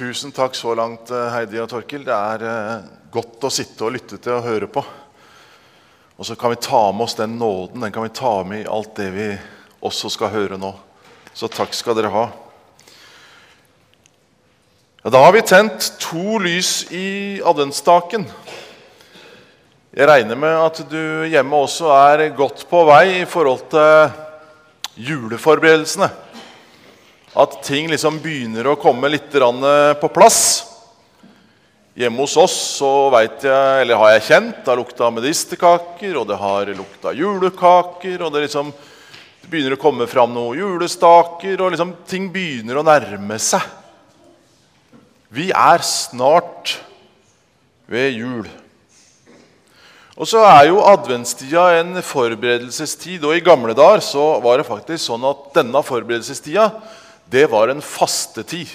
Tusen takk så langt, eh, Heidi og Torkil. Det er eh, godt å sitte og lytte til og høre på. Og så kan vi ta med oss den nåden den kan vi ta med i alt det vi også skal høre nå. Så takk skal dere ha. Ja, da har vi tent to lys i adventsstaken. Jeg regner med at du hjemme også er godt på vei i forhold til juleforberedelsene. At ting liksom begynner å komme litt på plass. Hjemme hos oss så jeg, eller har jeg kjent det har lukta medisterkaker, og det har lukta julekaker, og det liksom det begynner å komme fram noen julestaker, og liksom ting begynner å nærme seg. Vi er snart ved jul. Og så er jo adventstida en forberedelsestid. Og i gamle dager så var det faktisk sånn at denne forberedelsestida det var en fastetid.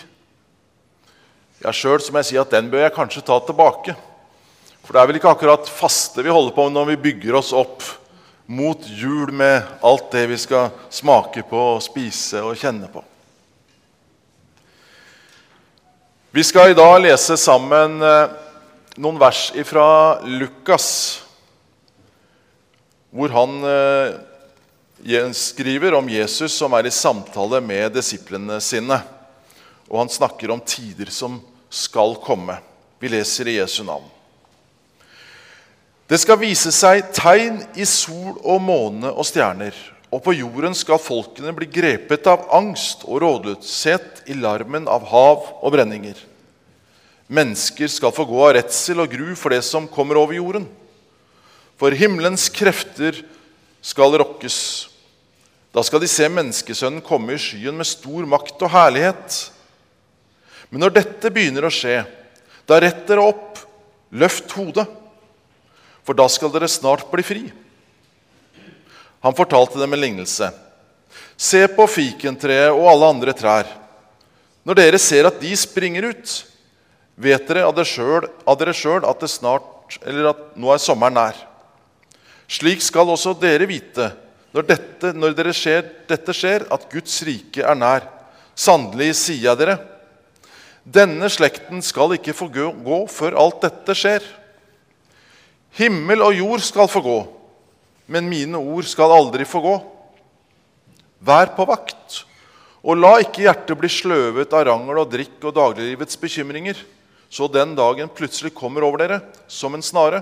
Ja, Sjøl må jeg si at den bør jeg kanskje ta tilbake. For det er vel ikke akkurat faste vi holder på med når vi bygger oss opp mot jul med alt det vi skal smake på, og spise og kjenne på. Vi skal i dag lese sammen eh, noen vers fra Lukas, hvor han eh, skriver om Jesus som er i samtale med disiplene sine. Og han snakker om tider som skal komme. Vi leser i Jesu navn. Det skal vise seg tegn i sol og måne og stjerner. Og på jorden skal folkene bli grepet av angst og rådløshet i larmen av hav og brenninger. Mennesker skal få gå av redsel og gru for det som kommer over jorden. For himmelens krefter skal rokkes. Da skal de se menneskesønnen komme i skyen med stor makt og herlighet. Men når dette begynner å skje, da rett dere opp, løft hodet, for da skal dere snart bli fri. Han fortalte dem en lignelse. Se på fikentreet og alle andre trær. Når dere ser at de springer ut, vet dere av dere sjøl at det snart, eller at nå er sommeren nær. Slik skal også dere vite når, dette, når dere skjer, dette skjer, at Guds rike er nær. Sannelig sier jeg dere, denne slekten skal ikke få gå før alt dette skjer. Himmel og jord skal få gå, men mine ord skal aldri få gå. Vær på vakt, og la ikke hjertet bli sløvet av rangel og drikk og dagliglivets bekymringer, så den dagen plutselig kommer over dere som en snare.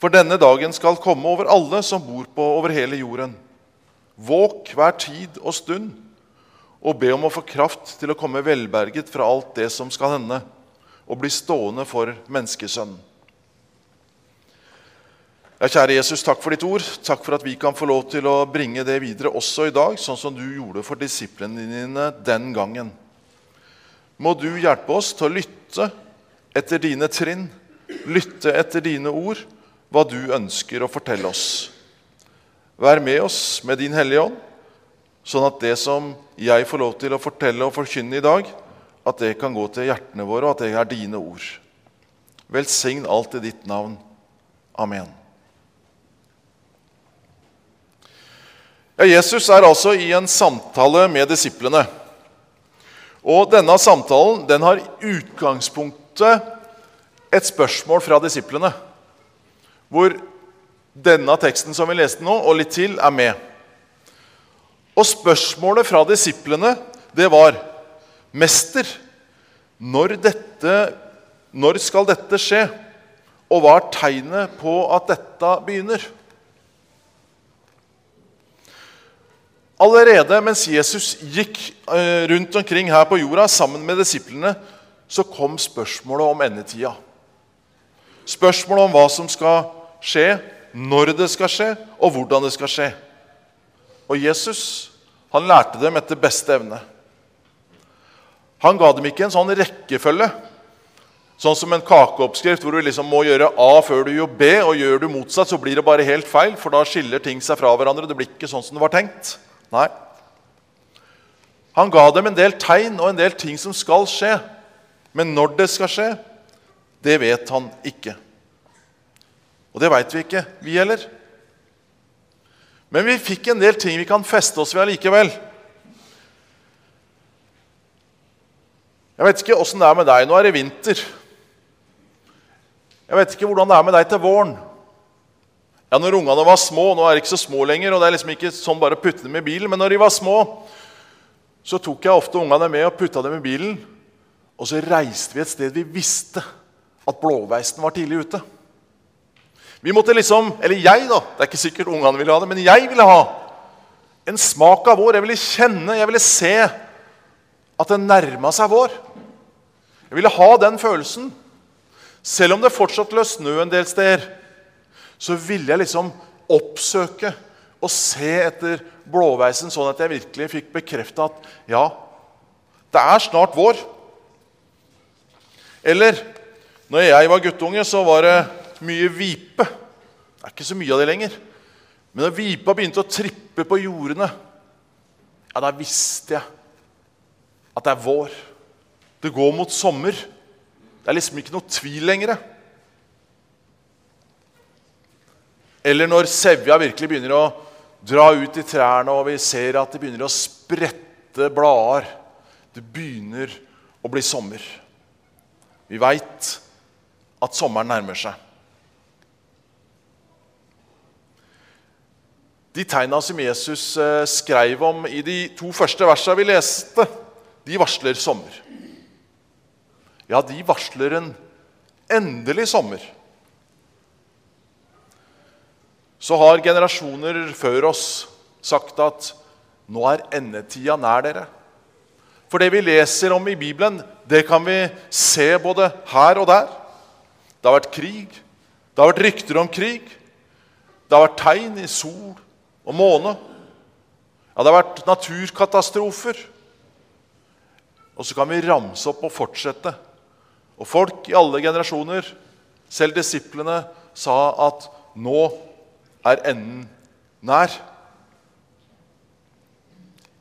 For denne dagen skal komme over alle som bor på over hele jorden. Våk hver tid og stund og be om å få kraft til å komme velberget fra alt det som skal hende, og bli stående for menneskesønnen. Ja, kjære Jesus, takk for ditt ord. Takk for at vi kan få lov til å bringe det videre også i dag, sånn som du gjorde for disiplene dine den gangen. Må du hjelpe oss til å lytte etter dine trinn, lytte etter dine ord, hva du ønsker å fortelle oss. Vær med oss med din Hellige Ånd Sånn at det som jeg får lov til å fortelle og forkynne i dag, at det kan gå til hjertene våre, og at det er dine ord. Velsign alt i ditt navn. Amen. Ja, Jesus er altså i en samtale med disiplene. Og denne samtalen den har utgangspunktet et spørsmål fra disiplene. Hvor denne teksten som vi leste nå, og litt til, er med. Og spørsmålet fra disiplene det var Mester, når, dette, når skal dette skje? Og hva er tegnet på at dette begynner? Allerede mens Jesus gikk eh, rundt omkring her på jorda sammen med disiplene, så kom spørsmålet om endetida. Spørsmålet om hva som skal skje, når det skal skje, og hvordan det skal skje. Og Jesus han lærte dem etter beste evne. Han ga dem ikke en sånn rekkefølge, sånn som en kakeoppskrift hvor du liksom må gjøre A før du gjør B, og gjør du motsatt, så blir det bare helt feil, for da skiller ting seg fra hverandre. Det blir ikke sånn som det var tenkt. Nei. Han ga dem en del tegn og en del ting som skal skje. Men når det skal skje, det vet han ikke. Og det veit vi ikke, vi heller. Men vi fikk en del ting vi kan feste oss ved allikevel. Jeg vet ikke åssen det er med deg. Nå er det vinter. Jeg vet ikke hvordan det er med deg til våren. Ja, når ungene var små, Nå er de ikke så små lenger, og det er liksom ikke sånn bare å putte dem i bilen, men når de var små, så tok jeg ofte ungene med og putta dem i bilen. Og så reiste vi et sted vi visste at blåveisen var tidlig ute. Vi måtte liksom, Eller jeg, da. Det er ikke sikkert ungene ville ha det, men jeg ville ha en smak av vår. Jeg ville kjenne, jeg ville se at det nærma seg vår. Jeg ville ha den følelsen. Selv om det fortsatt lå snø en del steder, så ville jeg liksom oppsøke og se etter blåveisen, sånn at jeg virkelig fikk bekrefta at ja, det er snart vår. Eller når jeg var guttunge, så var det mye vipe. Det er ikke så mye av det lenger. Men da vipa begynte å trippe på jordene, ja, da visste jeg at det er vår. Det går mot sommer. Det er liksom ikke noe tvil lenger. Eller når sevja virkelig begynner å dra ut i trærne, og vi ser at det begynner å sprette blader. Det begynner å bli sommer. Vi veit at sommeren nærmer seg. De tegna som Jesus eh, skrev om i de to første versene vi leste, de varsler sommer. Ja, de varsler en endelig sommer. Så har generasjoner før oss sagt at nå er endetida nær dere. For det vi leser om i Bibelen, det kan vi se både her og der. Det har vært krig, det har vært rykter om krig, det har vært tegn i sol og måne. Ja, det har vært naturkatastrofer. Og så kan vi ramse opp og fortsette. Og folk i alle generasjoner, selv disiplene, sa at nå er enden nær.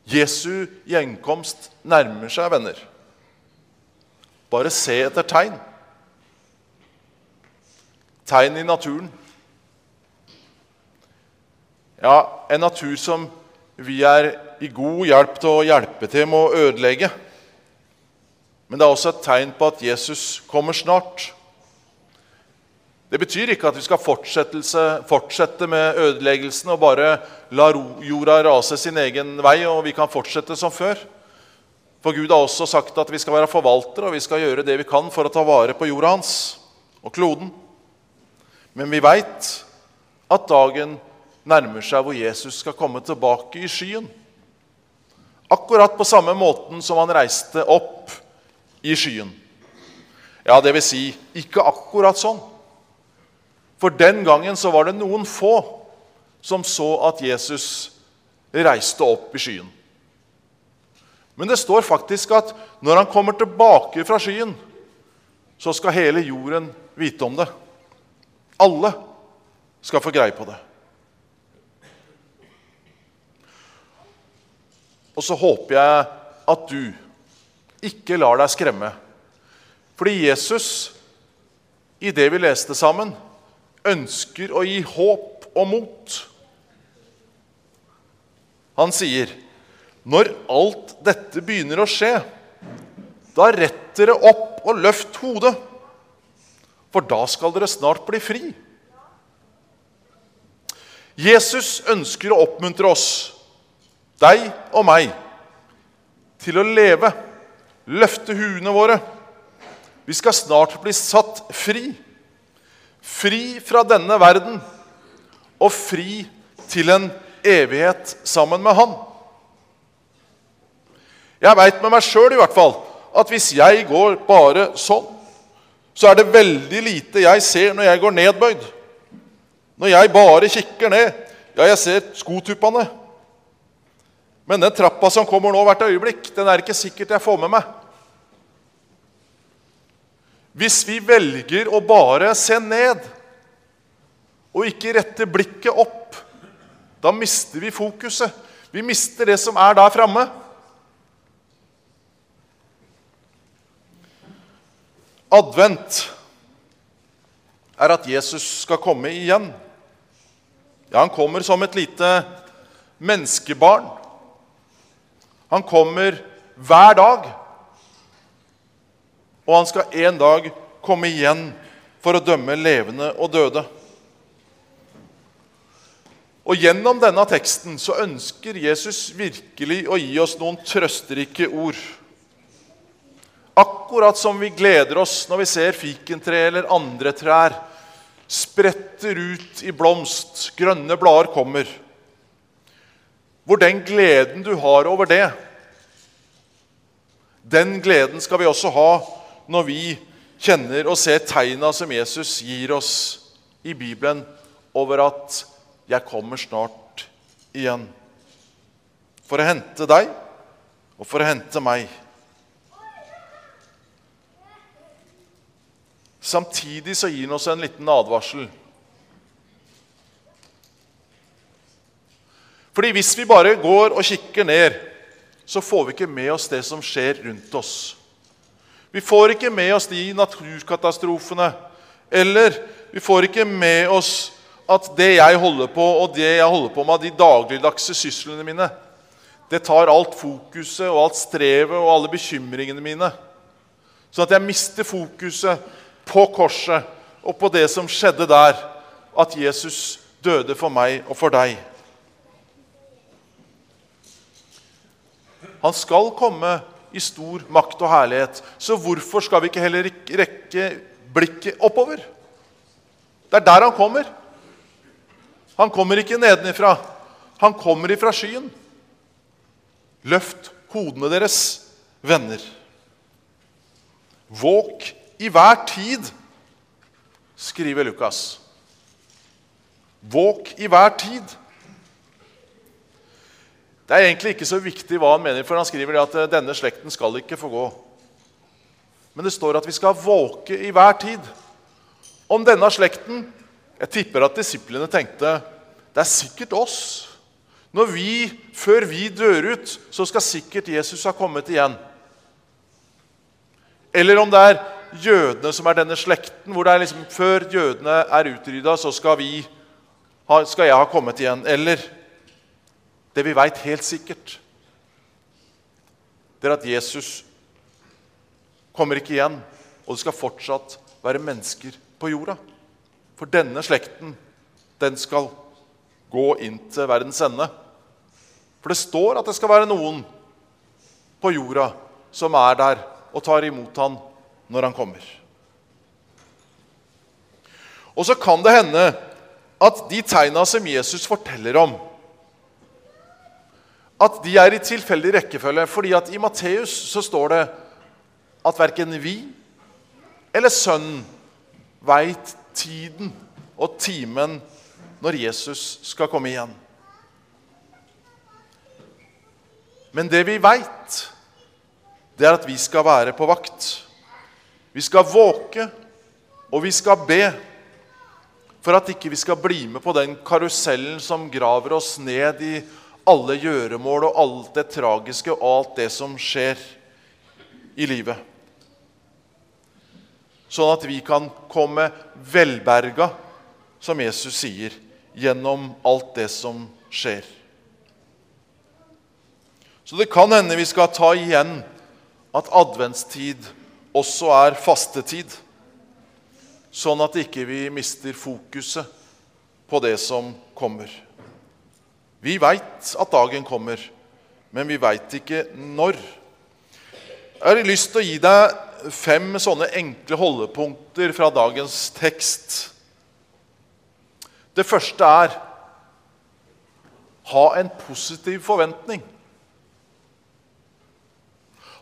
Jesu gjenkomst nærmer seg, venner. Bare se etter tegn. Tegn i naturen. Ja, en natur som vi er i god hjelp til å hjelpe til med å ødelegge. Men det er også et tegn på at Jesus kommer snart. Det betyr ikke at vi skal fortsette med ødeleggelsen og bare la jorda rase sin egen vei, og vi kan fortsette som før. For Gud har også sagt at vi skal være forvaltere, og vi skal gjøre det vi kan for å ta vare på jorda hans og kloden. Men vi veit at dagen nærmer seg hvor Jesus skal komme tilbake i skyen. Akkurat på samme måten som han reiste opp i skyen. Ja, det vil si, ikke akkurat sånn. For den gangen så var det noen få som så at Jesus reiste opp i skyen. Men det står faktisk at når han kommer tilbake fra skyen, så skal hele jorden vite om det. Alle skal få greie på det. Og så håper jeg at du ikke lar deg skremme. Fordi Jesus, i det vi leste sammen, ønsker å gi håp og mot. Han sier, 'Når alt dette begynner å skje, da rett dere opp og løft hodet, for da skal dere snart bli fri.' Jesus ønsker å oppmuntre oss, deg og meg, til å leve løfte huene våre. Vi skal snart bli satt fri. Fri fra denne verden og fri til en evighet sammen med Han. Jeg veit med meg sjøl i hvert fall at hvis jeg går bare sånn, så er det veldig lite jeg ser når jeg går nedbøyd. Når jeg bare kikker ned, ja, jeg ser skotuppene. Men den trappa som kommer nå hvert øyeblikk, den er ikke sikkert jeg får med meg. Hvis vi velger å bare se ned og ikke rette blikket opp, da mister vi fokuset. Vi mister det som er der framme. Advent er at Jesus skal komme igjen. Ja, han kommer som et lite menneskebarn. Han kommer hver dag. og han skal en dag komme igjen for å dømme levende og døde. Og Gjennom denne teksten så ønsker Jesus virkelig å gi oss noen trøsterike ord. Akkurat som vi gleder oss når vi ser fikentre eller andre trær spretter ut i blomst, grønne blader kommer. Hvor den gleden du har over det, den gleden skal vi også ha når vi kjenner og ser tegna som Jesus gir oss i Bibelen over at 'Jeg kommer snart igjen'. For å hente deg og for å hente meg. Samtidig så gir han oss en liten advarsel. Fordi hvis vi bare går og kikker ned, så får vi ikke med oss det som skjer rundt oss. Vi får ikke med oss de naturkatastrofene. Eller vi får ikke med oss at det jeg holder på, og det jeg holder på med, de dagligdagse syslene mine, det tar alt fokuset og alt strevet og alle bekymringene mine. Sånn at jeg mister fokuset på korset og på det som skjedde der. At Jesus døde for meg og for deg. Han skal komme i stor makt og herlighet. Så hvorfor skal vi ikke heller rekke blikket oppover? Det er der han kommer. Han kommer ikke nedenifra. Han kommer ifra skyen. Løft hodene deres, venner. Våk i hver tid, skriver Lukas. Våk i hver tid. Det er egentlig ikke så viktig hva han mener, for han skriver at eh, denne slekten skal ikke få gå. Men det står at vi skal våke i hver tid. Om denne slekten jeg tipper at disiplene tenkte det er sikkert oss. Når vi, Før vi dør ut, så skal sikkert Jesus ha kommet igjen. Eller om det er jødene som er denne slekten, hvor det er liksom før jødene er utrydda, så skal, vi, skal jeg ha kommet igjen. Eller det vi veit helt sikkert, det er at Jesus kommer ikke igjen, og det skal fortsatt være mennesker på jorda. For denne slekten, den skal gå inn til verdens ende. For det står at det skal være noen på jorda som er der og tar imot han når han kommer. Og så kan det hende at de tegna som Jesus forteller om, at de er i tilfeldig rekkefølge. fordi at i Matteus så står det at verken vi eller Sønnen veit tiden og timen når Jesus skal komme igjen. Men det vi veit, det er at vi skal være på vakt. Vi skal våke, og vi skal be for at ikke vi skal bli med på den karusellen som graver oss ned i alle gjøremål og alt det tragiske og alt det som skjer i livet. Sånn at vi kan komme velberga, som Jesus sier, gjennom alt det som skjer. Så det kan hende vi skal ta igjen at adventstid også er fastetid. Sånn at ikke vi mister fokuset på det som kommer. Vi veit at dagen kommer, men vi veit ikke når. Jeg har lyst til å gi deg fem sånne enkle holdepunkter fra dagens tekst det første er ha en positiv forventning.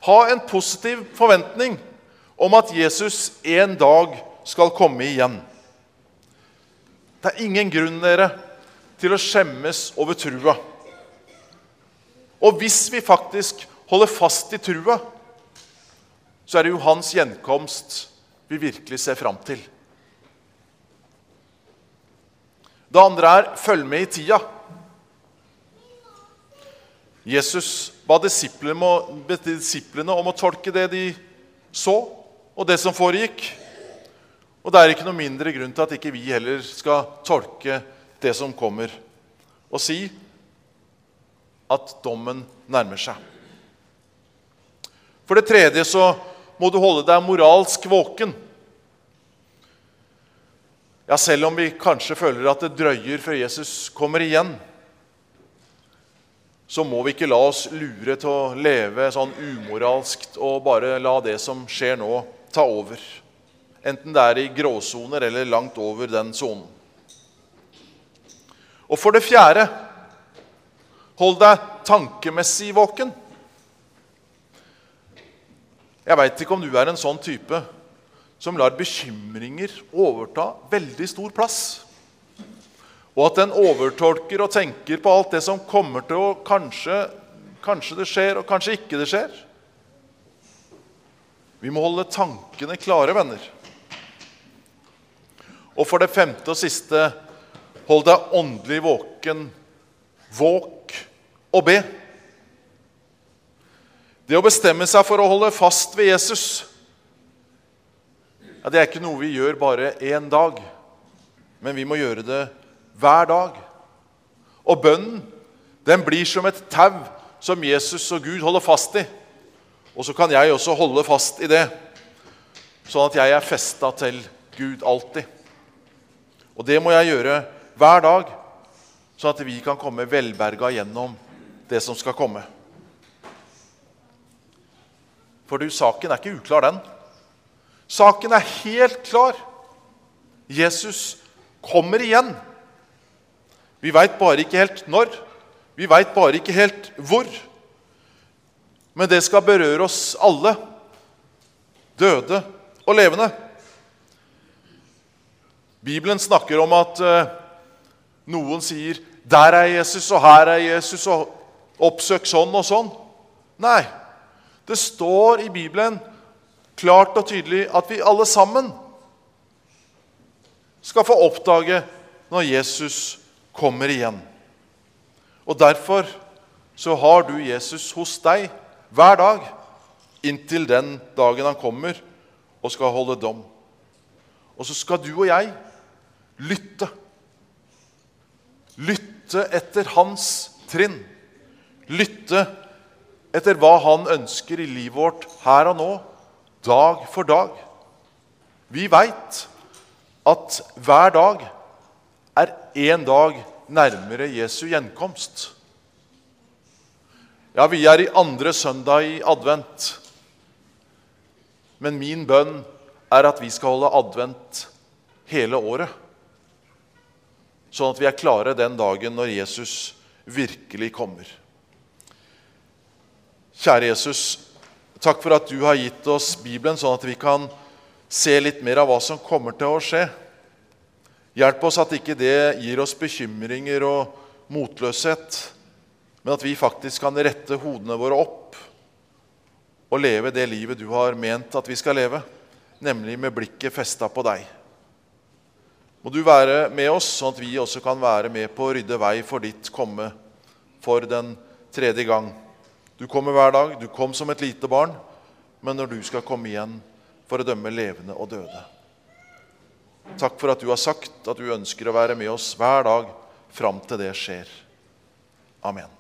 Ha en positiv forventning om at Jesus en dag skal komme igjen. Det er ingen grunn dere, til å skjemmes over trua. Og hvis vi faktisk holder fast i trua, så er det jo hans gjenkomst vi virkelig ser fram til. Det andre er følg med i tida. Jesus ba disiplene om å tolke det de så, og det som foregikk. Og det er ikke noe mindre grunn til at ikke vi heller skal tolke det som kommer, og si at dommen nærmer seg. For det tredje så må du holde deg moralsk våken. Ja, selv om vi kanskje føler at det drøyer før Jesus kommer igjen, så må vi ikke la oss lure til å leve sånn umoralskt og bare la det som skjer nå, ta over. Enten det er i gråsoner eller langt over den sonen. Og for det fjerde hold deg tankemessig våken. Jeg veit ikke om du er en sånn type som lar bekymringer overta veldig stor plass. Og at en overtolker og tenker på alt det som kommer til å Kanskje, kanskje det skjer, og kanskje ikke det skjer. Vi må holde tankene klare, venner. Og for det femte og siste hold deg åndelig våken. Våk og be. Det å bestemme seg for å holde fast ved Jesus ja, det er ikke noe vi gjør bare én dag, men vi må gjøre det hver dag. Og bønnen den blir som et tau som Jesus og Gud holder fast i. Og så kan jeg også holde fast i det, sånn at jeg er festa til Gud alltid. Og det må jeg gjøre hver dag, sånn at vi kan komme velberga gjennom det som skal komme. For du, saken er ikke uklar, den. Saken er helt klar. Jesus kommer igjen. Vi veit bare ikke helt når. Vi veit bare ikke helt hvor. Men det skal berøre oss alle, døde og levende. Bibelen snakker om at uh, noen sier 'Der er Jesus, og her er Jesus', og 'oppsøk sånn og sånn'. Nei, det står i Bibelen klart og tydelig at vi alle sammen skal få oppdage når Jesus kommer igjen. Og Derfor så har du Jesus hos deg hver dag inntil den dagen han kommer og skal holde dom. Og så skal du og jeg lytte. Lytte etter hans trinn. Lytte etter hva han ønsker i livet vårt her og nå dag for dag. Vi veit at hver dag er én dag nærmere Jesu gjenkomst. Ja, vi er i andre søndag i advent. Men min bønn er at vi skal holde advent hele året. Sånn at vi er klare den dagen når Jesus virkelig kommer. Kjære Jesus, Takk for at du har gitt oss Bibelen, sånn at vi kan se litt mer av hva som kommer til å skje. Hjelp oss at ikke det gir oss bekymringer og motløshet, men at vi faktisk kan rette hodene våre opp og leve det livet du har ment at vi skal leve, nemlig med blikket festa på deg. Må du være med oss, sånn at vi også kan være med på å rydde vei for ditt komme for den tredje gang. Du kommer hver dag. Du kom som et lite barn. Men når du skal komme igjen for å dømme levende og døde Takk for at du har sagt at du ønsker å være med oss hver dag fram til det skjer. Amen.